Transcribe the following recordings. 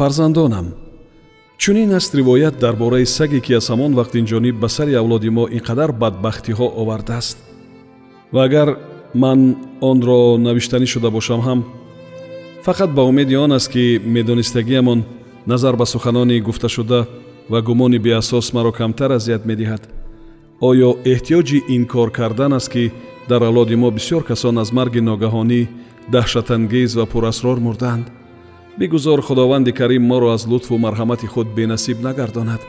фарзандонам. Чунин аст ривоят дар бораи саге ки аз ҳамон вақт инҷониб ба сари авлоди мо ин қадар бадбахтиҳо овардааст. Ва агар ман онро навиштанӣ шуда бошам ҳам фақат ба умеди он аст ки медонистагиамон назар ба суханони гуфташуда ва гумони беасос маро камтар азият медиҳад. Оё эҳтиёҷи ин кор кардан аст ки дар авлоди мо бисёр касон аз марги ногаҳонӣ даҳшатангез ва пурасрор мурдаанд бигузор худованди карим моро аз лутфу марҳамати худ бенасиб нагардонад.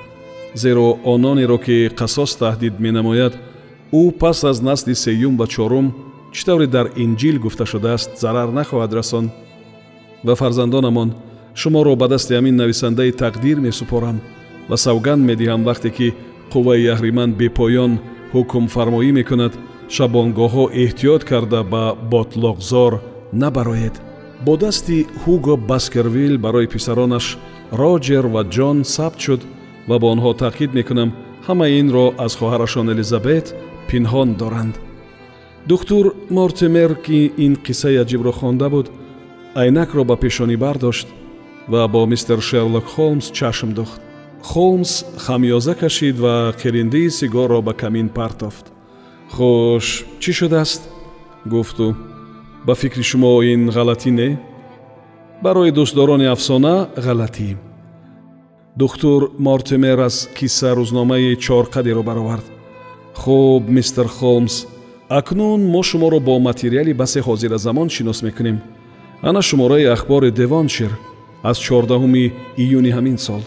Зеро ононеро ки қасос таҳдид менамояд ӯ пас аз насли сеюм ва чорум чӣ тавре дар инҷил гуфта шудааст зарар нахоҳад расон. Ва фарзандонамон шуморо ба дасти ҳамин нависандаи тақдир месупорам ва савганд медиҳам вақте ки қувваи аҳриман бепоён ҳукмфармоӣ мекунад шабонгоҳҳо эҳтиёт карда ба ботлоқзор набароед бо дасти ҳуго баскервилл барои писаронаш роҷер ва ҷон сабт шуд ва ба онҳо таъкид мекунам ҳамаи инро аз хоҳарашон элизабет пинҳон доранд. Духтур мортимер ки ин қиссаи аҷибро хонда буд айнакро ба пешонӣ бардошт ва бо мистер шерлок холмс чашм духт. Холмс хамёза кашид ва қириндии сигорро ба камин партофт. Хуш чӣ шудааст гуфту ба фикри шумо ин ғалатӣ не? Барои дӯстдорони афсона ғалатӣ духтур мортимер аз кисса рӯзномаи чорқадеро баровард. Хуб мистер холмс акнун мо шуморо бо материали басе ҳозиразамон шинос мекунем. Ана шумораи ахбори девоншир аз чордаҳуми июни ҳамин сол.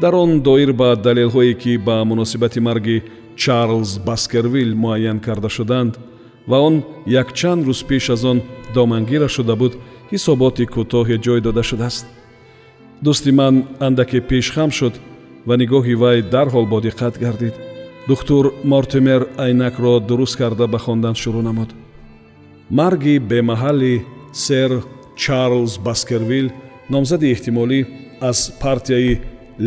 Дар он доир ба далелҳое ки ба муносибати марги чарлз баскервилл муайян карда шуданд ва он якчанд рӯз пеш аз он домангира шуда буд ҳисоботи кӯтоҳе ҷой дода шудааст. Дӯсти ман андаке пешхам шуд ва нигоҳи вай дарҳол бодиққат гардид. Духтур мортимер айнакро дуруст карда ба хондан шурӯъ намуд. Марги бемаҳалли сэр чарлз баскервилл номзади эҳтимолӣ аз партияи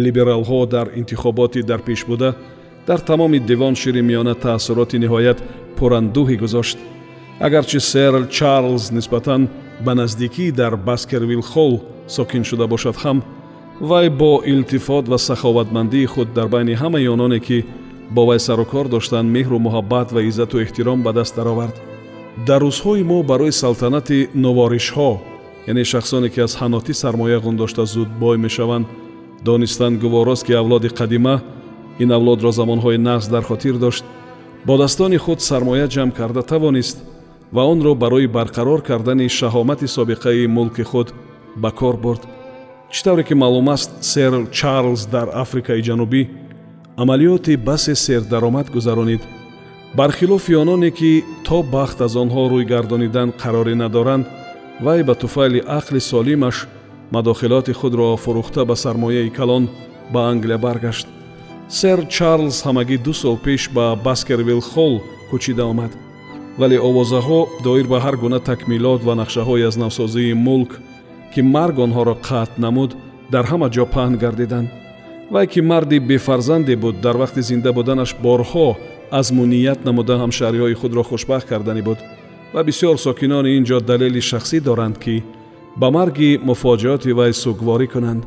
либералҳо дар интихоботи дарпешбуда дар тамоми девоншири миёна таассуроти ниҳоят пурандӯҳӣ гузошт. Агарчи сэр чарлз нисбатан ба наздикӣ дар баскервилл холл сокин шуда бошад ҳам вай бо илтифот ва саховатмандии худ дар байни ҳамаи ононе ки бо вай сару кор доштанд меҳру муҳаббат ва иззату эҳтиром ба даст даровард. Дар рӯзҳои мо барои салтанати новоришҳо яъне шахсоне ки аз ҳанотӣ сармоя ғундошта зуд бой мешаванд донистан гуворост ки авлоди қадима ин авлодро замонҳои нағз дар хотир дошт бо дастони худ сармоя ҷамъ карда тавонист ва онро барои барқарор кардани шаҳомати собиқаи мулки худ ба кор бурд. Чӣ тавре ки маълум аст сэр чарлз дар африкаи ҷанубӣ амалиёти басе сердаромад гузаронид. Бархилофи ононе ки то бахт аз онҳо рӯй гардонидан қарорӣ надоранд вай ба туфайли ақли солимаш мадохилоти худро фурӯхта ба сармояи калон ба англия баргашт сэр чарлз ҳамагӣ ду сол пеш ба баскервилл холл кӯчида омад вале овозаҳо доир ба ҳар гуна такмилот ва нақшаҳои аз навсозии мулк ки марг онҳоро қатъ намуд дар ҳама ҷо паҳн гардиданд. Вай ки марди бефарзанде буд дар вақти зинда буданаш борҳо азму ният намуда ҳамшаҳриҳои худро хушбахт карданӣ буд. Ва бисёр сокинони ин ҷо далели шахсӣ доранд ки ба марги муфоҷиёти вай сугворӣ кунанд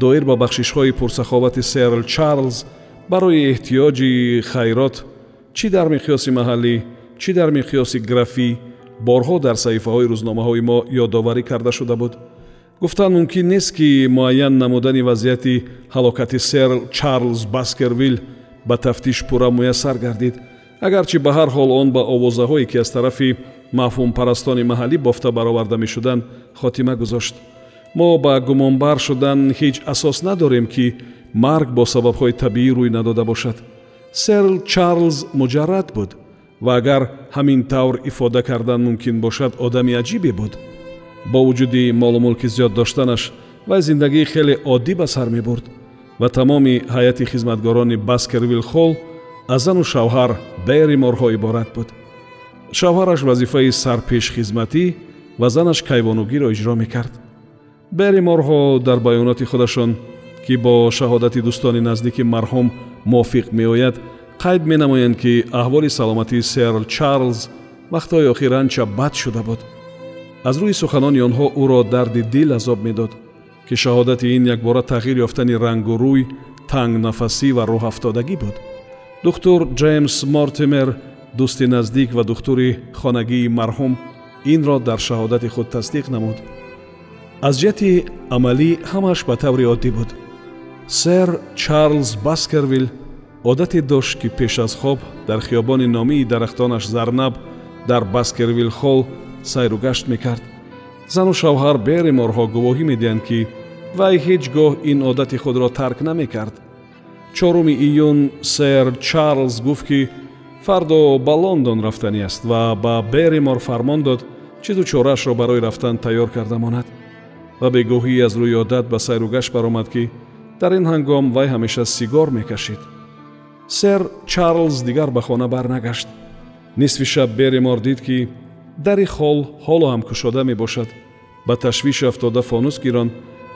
доир ба бахшишҳои пурсаховати сэр чарлз барои эҳтиёҷи хайрот чӣ дар миқёси маҳаллӣ чӣ дар миқёси графӣ борҳо дар саҳифаҳои рӯзномаҳои мо ёдоварӣ карда шуда буд. гуфтан мумкин нест ки муайян намудани вазъияти ҳалокати сэр чарлз баскервилл ба тафтиш пурра муяссар гардид. агарчи ба ҳар ҳол он ба овозаҳое ки аз тарафи мафҳумпарастони маҳаллӣ бофта бароварда мешуданд хотима гузошт мо ба гумонбар шудан ҳеҷ асос надорем ки марг бо сабабҳои табиӣ рӯй надода бошад. Серл чарлз муҷаррад буд ва агар ҳамин тавр ифода кардан мумкин бошад одами аҷибе буд. Бо вуҷуди молу мулки зиёд доштанаш вай зиндагии хеле оддӣ ба сар мебурд ва тамоми ҳайати хизматгорони баскервил холл аз зану шавҳар бериморҳо иборат буд. Шавҳараш вазифаи сарпешхизматӣ ва занаш кайвонугиро иҷро мекард бериморҳо дар баёноти худашон ки бо шаҳодати дӯстони наздики марҳум мувофиқ меояд қайд менамоянд ки аҳволи саломатии серл чарлз вақтҳои охир анча бад шуда буд. Аз рӯи суханони онҳо ӯро дарди дил азоб медод ки шаҳодати ин якбора тағйир ёфтани рангу рӯй тангнафасӣ ва рӯҳафтодагӣ буд. Духтур ҷеймс мортимер дӯсти наздик ва духтури хонагии марҳум инро дар шаҳодати худ тасдиқ намуд аз ҷиҳати амалӣ ҳамааш ба таври оддӣ буд. Сэр чарлз баскервилл одате дошт ки пеш аз хоб дар хиёбони номии дарахтонаш зарнаб дар баскервилл холл сайру гашт мекард. Зану шавҳар бериморҳо гувоҳӣ медиҳанд ки вай ҳеҷ гоҳ ин одати худро тарк намекард. Чоруми июн сэр чарлз гуфт ки фардо ба лондон рафтанӣ аст ва ба беримор фармон дод чизу чораашро барои рафтан тайёр карда монад ва бегоҳӣ аз рӯи одат ба сайру гашт баромад ки дар ин ҳангом вай ҳамеша сигор мекашид. Сэр чарлз дигар ба хона барнагашт. Нисфи шаб беримор дид ки дари хол ҳоло ҳам кушода мебошад ба ташвиш афтода фонус гирон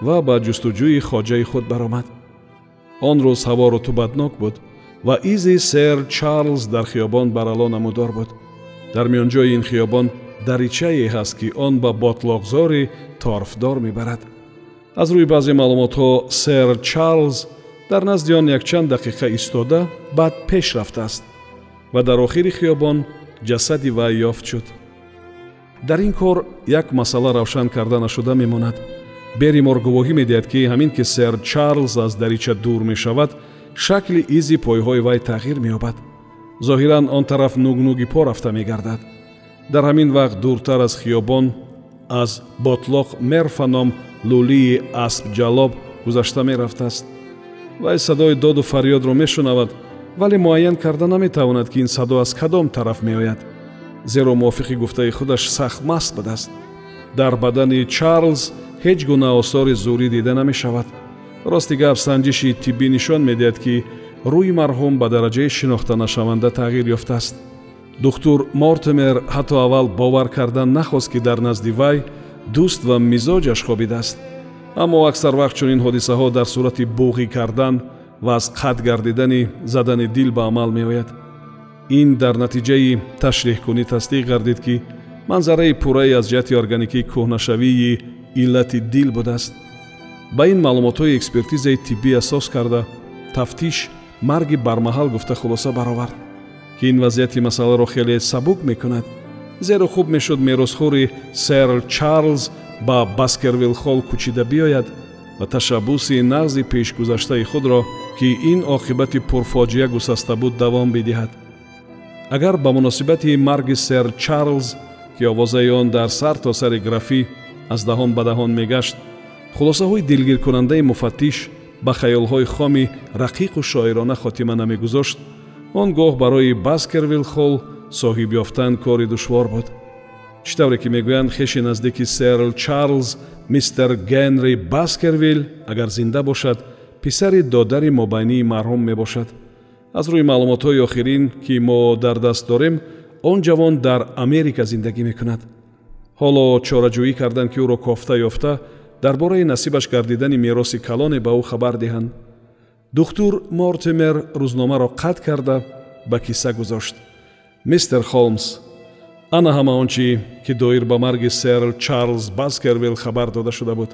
ва ба ҷустуҷӯи хоҷаи худ баромад. Он рӯз ҳаво рутубатнок буд ва изи сэр чарлз дар хиёбон барало намудор буд. Дар миёнҷои ин хиёбон даричае ҳаст ки он ба ботлоқзори торфдор мебарад. Аз рӯи баъзе маълумотҳо сэр чарлз дар назди он якчанд дақиқа истода баъд пеш рафтааст ва дар охири хиёбон ҷасади вай ёфт шуд. Дар ин кор як масъала равшан карда нашуда мемонад. Беримор гувоҳӣ медиҳад ки ҳамин ки сэр чарлз аз дарича дур мешавад шакли изи пойҳои вай тағйир меёбад. Зоҳиран он тараф нугнуги по рафта мегардад дар ҳамин вақт дуртар аз хиёбон аз ботлоқ мерфа ном лӯлии аспҷалоб гузашта мерафтааст. Вай садои доду фарёдро мешунавад вале муайян карда наметавонад ки ин садо аз кадом тараф меояд. Зеро мувофиқи гуфтаи худаш сахт маст будааст дар бадани чарлз ҳеҷ гуна осори зӯрӣ дида намешавад. Рости гап санҷиши тиббӣ нишон медиҳад ки рӯи марҳум ба дараҷаи шинохтанашаванда тағйир ёфтааст духтур мортимер ҳатто аввал бовар кардан нахост ки дар назди вай дӯст ва мизоҷаш хобидааст аммо аксар вақт чунин ҳодисаҳо дар сурати буғӣ кардан ва аз қат гардидани задани дил ба амал меояд. Ин дар натиҷаи ташриҳкунӣ тасдиқ гардид ки манзараи пуррае аз ҷиҳати органикии кӯҳнашавии иллати дил будааст. Ба ин маълумотҳои экспертизаи тиббӣ асос карда тафтиш марги бармаҳал гуфта хулоса баровард ки ин вазъияти масъаларо хеле сабук мекунад. Зеро хуб мешуд меросхӯри серл чарлз ба баскервилл холл кӯчида биёяд ва ташаббуси нағзи пешгузаштаи худро ки ин оқибати пурфоҷиа гусаста буд давом бидиҳад. Агар ба муносибати марги сэр чарлз ки овозаи он дар сар то сари графӣ аз даҳон ба даҳон мегашт хулосаҳои дилгиркунандаи муфаттиш ба хаёлҳои хоми рақиқу шоирона хотима намегузошт он гоҳ барои баскервилл холл соҳиб ёфтан кори душвор буд. Чӣ тавре ки мегӯянд хеши наздики серл чарлз мистер генри баскервилл агар зинда бошад писари додари мобайнии марҳум мебошад. Аз рӯи маълумотҳои охирин ки мо дар даст дорем он ҷавон дар америка зиндагӣ мекунад. Ҳоло чораҷӯӣ кардан ки ӯро кофта ёфта дар бораи насибаш гардидани мероси калоне ба ӯ хабар диҳанд духтур мортимер рӯзномаро қатъ карда ба киса гузошт. Мистер холмс ана ҳама он чӣ ки доир ба марги серл чарлз баскервилл хабар дода шуда буд.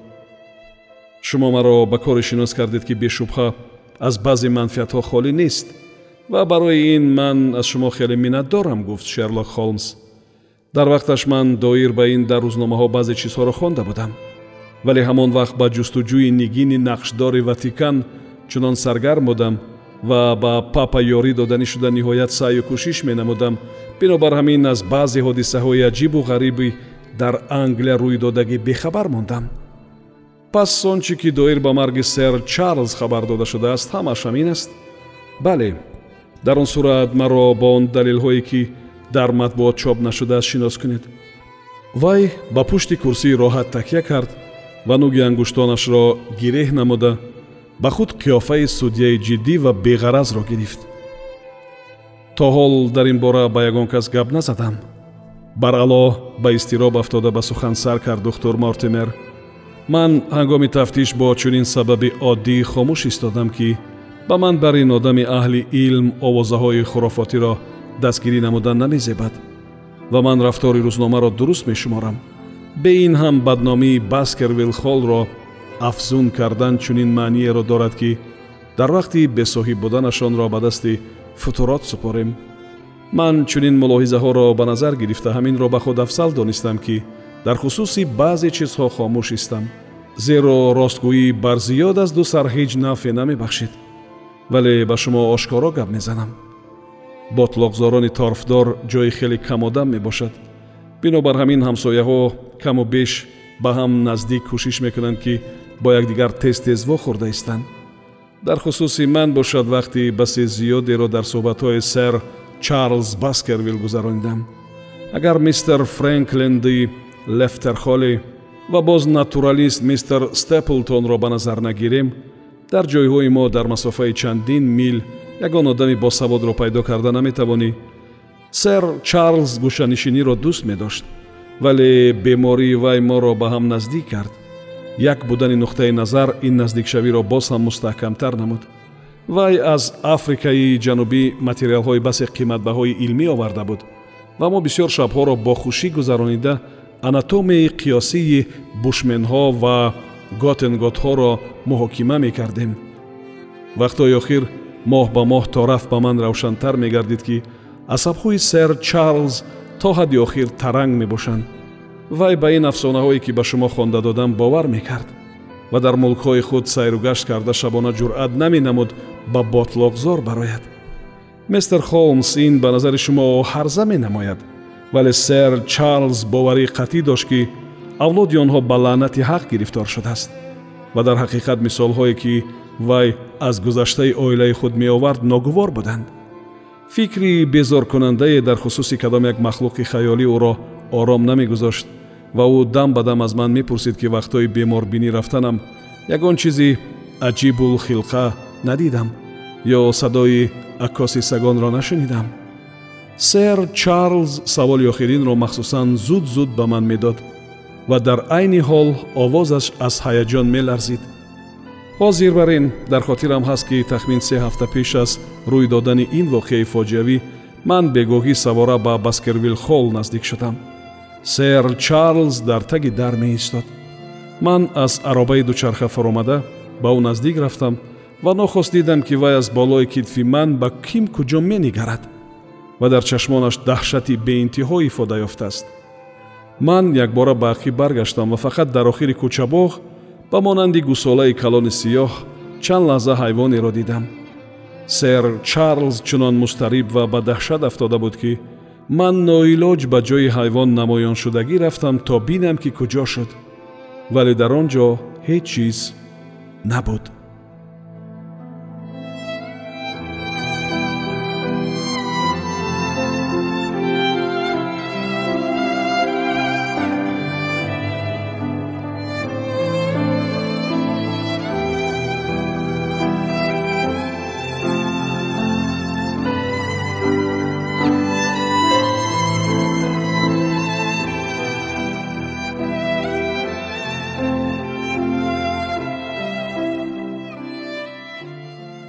Шумо маро ба коре шинос кардед ки бешубҳа аз баъзе манфиатҳо холӣ нест ва барои ин ман аз шумо хеле миннатдорам гуфт шерлок холмс. Дар вақташ ман доир ба ин дар рӯзномаҳо баъзе чизҳоро хонда будам. Вале ҳамон вақт ба ҷустуҷӯи нигини нақшдори ватикан чунон саргарм будам ва ба папа ёрӣ доданӣ шуда ниҳоят саъю кӯшиш менамудам. Бинобар ҳамин аз баъзе ҳодисаҳои аҷибу ғариби дар англия рӯйдодагӣ бехабар мондам. Пас он чӣ ки доир ба марги сэр чарлз хабар дода шудааст ҳамаш ҳамин аст. Бале дар он сурат маро бо он далелҳое ки дар матбуот чоп нашудааст шинос кунед. Вай ба пушти курсии роҳат такя кард ва нуги ангуштонашро гиреҳ намуда ба худ қиёфаи судяи ҷиддӣ ва беғаразро гирифт. То ҳол дар ин бора ба ягон кас гап назадам. Баръало ба изтироб афтода ба сухан сар кард духтур мортимер. Ман ҳангоми тафтиш бо чунин сабаби оддӣ хомӯш истодам ки ба ман бар ин одами аҳли илм овозаҳои хурофотиро дастгирӣ намудан намезебад ва ман рафтори рӯзномаро дуруст мешуморам. Бе ин ҳам бадномии баскервилл холлро афзун кардан чунин маъниеро дорад ки дар вақти бесоҳиб буданашонро ба дасти футурот супорем. Ман чунин мулоҳизаҳоро ба назар гирифта ҳаминро ба худ афзал донистам ки дар хусуси баъзе чизҳо хомӯш истам. Зеро ростгӯӣ бар зиёд аз ду сар ҳеҷ нафъе намебахшид вале ба шумо ошкоро гап мезанам. Ботлоқзорони торфдор ҷои хеле камодам мебошад. Бинобар ҳамин ҳамсояҳо каму беш ба ҳам наздик кӯшиш мекунанд ки бо якдигар тез тез вохӯрда истанд дар хусуси ман бошад вақти басе зиёдеро дар суҳбатҳои сэр чарлз баскервилл гузаронидам агар мистер френкленди лефтерхоли ва боз натуралист мистер степлтонро ба назар нагирем дар ҷойҳои мо дар масофаи чандин мил ягон одами босаводро пайдо карда наметавонӣ сэр чарлз гӯшанишиниро дӯст медошт вале бемории вай моро ба ҳам наздик кард як будани нуқтаи назар ин наздикшавиро боз ҳам мустаҳкамтар намуд. Вай аз африкаи ҷанубӣ материалҳои басе қиматбаҳои илмӣ оварда буд. Ва мо бисёр шабҳоро бо хушӣ гузаронида анатомияи қиёсии бушменҳо ва готенготҳоро муҳокима мекардем. Вақтҳои охир моҳ ба моҳ то рафт ба ман равшантар мегардид ки асабҳои сэр чарлз то ҳадди охир таранг мебошанд вай ба ин афсонаҳое ки ба шумо хонда додам бовар мекард ва дар мулкҳои худ сайругашт карда шабона ҷуръат наменамуд ба ботлоқзор барояд. Мистер холмс ин ба назари шумо ҳарза менамояд вале сэр чарлз боварии қатъӣ дошт ки авлоди онҳо ба лаънати ҳақ гирифтор шудааст ва дар ҳақиқат мисолҳое ки вай аз гузаштаи оилаи худ меовард ногувор буданд. Фикри безоркунандае дар хусуси кадом як махлуқи хаёлӣ ӯро ором намегузошт ва ӯ дам ба дам аз ман мепурсид ки вақтҳои беморбинӣ рафтанам ягон чизи аҷибулхилқа надидам ё садои аккоси сагонро нашунидам. Сэр чарлз саволи охиринро махсусан зуд зуд ба ман медод ва дар айни ҳол овозаш аз ҳаяҷон меларзид. Ҳозир бар ин дар хотирам ҳаст ки тахмин се ҳафта пеш аз рӯй додани ин воқеаи фоҷиавӣ ман бегоҳӣ савора ба баскервилл холл наздик шудам сэр чарлз дар таги дар меистод. Ман аз аробаи дучарха фаромада ба ӯ наздик рафтам ва нохост дидам ки вай аз болои китфи ман ба ким куҷо менигарад ва дар чашмонаш даҳшати беинтиҳо ифода ёфтааст. Ман якбора ба ақиб баргаштам ва фақат дар охири кӯчабоғ ба монанди гусолаи калони сиёҳ чанд лаҳза ҳайвонеро дидам. Сэр чарлз чунон мустариб ва ба даҳшат афтода буд ки ман ноилоҷ ба ҷои ҳайвон намоёншудагӣ рафтам то бинам ки куҷо шуд. Вале дар он ҷо ҳеҷ чиз набуд